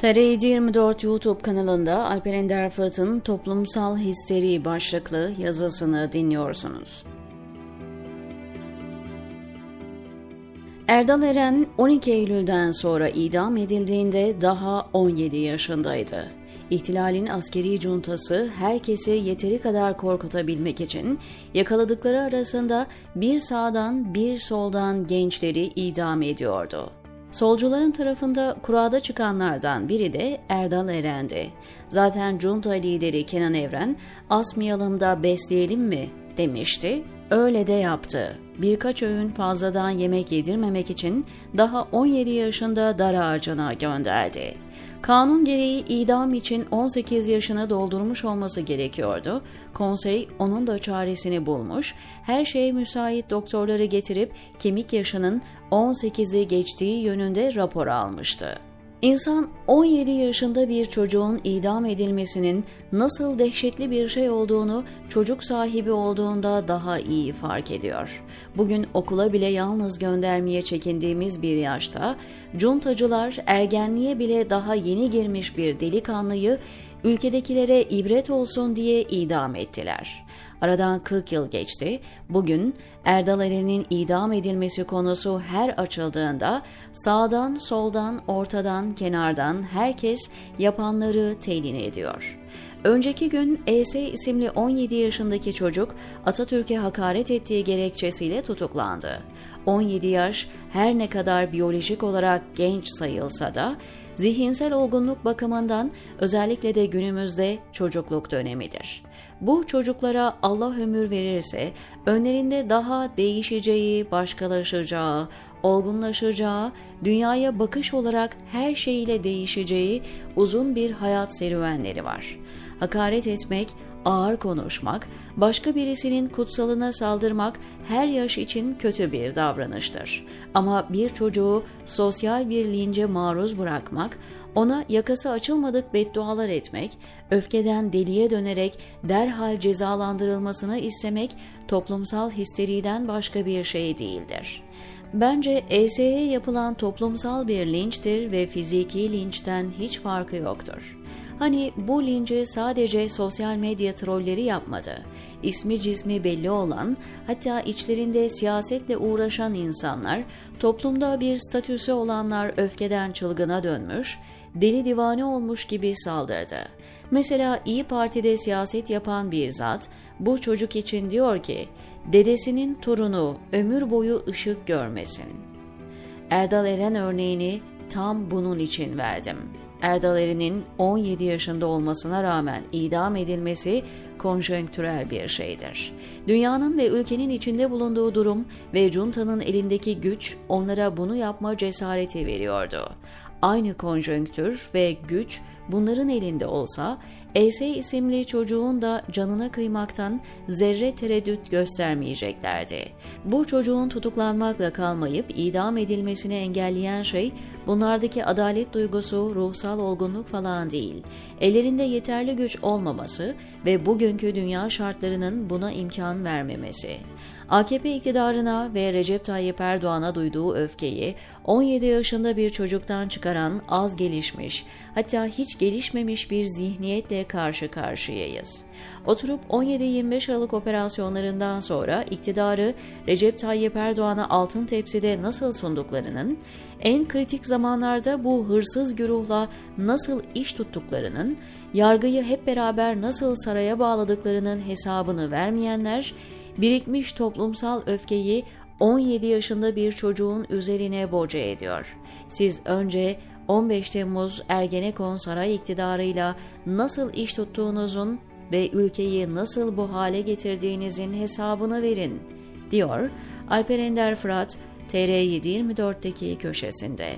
TR 24 YouTube kanalında Alper Ender Fırat'ın Toplumsal Histeri başlıklı yazısını dinliyorsunuz. Erdal Eren 12 Eylül'den sonra idam edildiğinde daha 17 yaşındaydı. İhtilalin askeri cuntası herkesi yeteri kadar korkutabilmek için yakaladıkları arasında bir sağdan bir soldan gençleri idam ediyordu. Solcuların tarafında kurada çıkanlardan biri de Erdal Eren'di. Zaten junta lideri Kenan Evren asmayalım da besleyelim mi demişti. Öyle de yaptı. Birkaç öğün fazladan yemek yedirmemek için daha 17 yaşında dar ağacına gönderdi. Kanun gereği idam için 18 yaşını doldurmuş olması gerekiyordu. Konsey onun da çaresini bulmuş, her şeye müsait doktorları getirip kemik yaşının 18'i geçtiği yönünde rapor almıştı. İnsan 17 yaşında bir çocuğun idam edilmesinin nasıl dehşetli bir şey olduğunu çocuk sahibi olduğunda daha iyi fark ediyor. Bugün okula bile yalnız göndermeye çekindiğimiz bir yaşta cuntacılar ergenliğe bile daha yeni girmiş bir delikanlıyı ülkedekilere ibret olsun diye idam ettiler. Aradan 40 yıl geçti. Bugün Erdal Eren'in idam edilmesi konusu her açıldığında sağdan, soldan, ortadan, kenardan herkes yapanları telin ediyor. Önceki gün ES isimli 17 yaşındaki çocuk Atatürk'e hakaret ettiği gerekçesiyle tutuklandı. 17 yaş her ne kadar biyolojik olarak genç sayılsa da zihinsel olgunluk bakımından özellikle de günümüzde çocukluk dönemidir. Bu çocuklara Allah ömür verirse önlerinde daha değişeceği, başkalaşacağı, olgunlaşacağı, dünyaya bakış olarak her şeyiyle değişeceği uzun bir hayat serüvenleri var. Hakaret etmek, ağır konuşmak, başka birisinin kutsalına saldırmak her yaş için kötü bir davranıştır. Ama bir çocuğu sosyal bir lince maruz bırakmak, ona yakası açılmadık beddualar etmek, öfkeden deliye dönerek derhal cezalandırılmasını istemek toplumsal histeriden başka bir şey değildir. Bence ES'ye yapılan toplumsal bir linçtir ve fiziki linçten hiç farkı yoktur. Hani bu linci sadece sosyal medya trolleri yapmadı. İsmi cismi belli olan, hatta içlerinde siyasetle uğraşan insanlar, toplumda bir statüsü olanlar öfkeden çılgına dönmüş, deli divane olmuş gibi saldırdı. Mesela İyi Parti'de siyaset yapan bir zat, bu çocuk için diyor ki, dedesinin torunu ömür boyu ışık görmesin. Erdal Eren örneğini tam bunun için verdim.'' Erdal Erin'in 17 yaşında olmasına rağmen idam edilmesi konjonktürel bir şeydir. Dünyanın ve ülkenin içinde bulunduğu durum ve juntanın elindeki güç onlara bunu yapma cesareti veriyordu. Aynı konjonktür ve güç bunların elinde olsa ES isimli çocuğun da canına kıymaktan zerre tereddüt göstermeyeceklerdi. Bu çocuğun tutuklanmakla kalmayıp idam edilmesini engelleyen şey bunlardaki adalet duygusu, ruhsal olgunluk falan değil. Ellerinde yeterli güç olmaması ve bugünkü dünya şartlarının buna imkan vermemesi. AKP iktidarına ve Recep Tayyip Erdoğan'a duyduğu öfkeyi 17 yaşında bir çocuktan çıkaran az gelişmiş, hatta hiç gelişmemiş bir zihniyetle karşı karşıyayız. Oturup 17-25 Aralık operasyonlarından sonra iktidarı Recep Tayyip Erdoğan'a altın tepside nasıl sunduklarının, en kritik zamanlarda bu hırsız güruhla nasıl iş tuttuklarının, yargıyı hep beraber nasıl saraya bağladıklarının hesabını vermeyenler, birikmiş toplumsal öfkeyi 17 yaşında bir çocuğun üzerine boca ediyor. Siz önce 15 Temmuz Ergenekon saray iktidarıyla nasıl iş tuttuğunuzun ve ülkeyi nasıl bu hale getirdiğinizin hesabını verin, diyor Alper Ender Fırat TR724'deki köşesinde.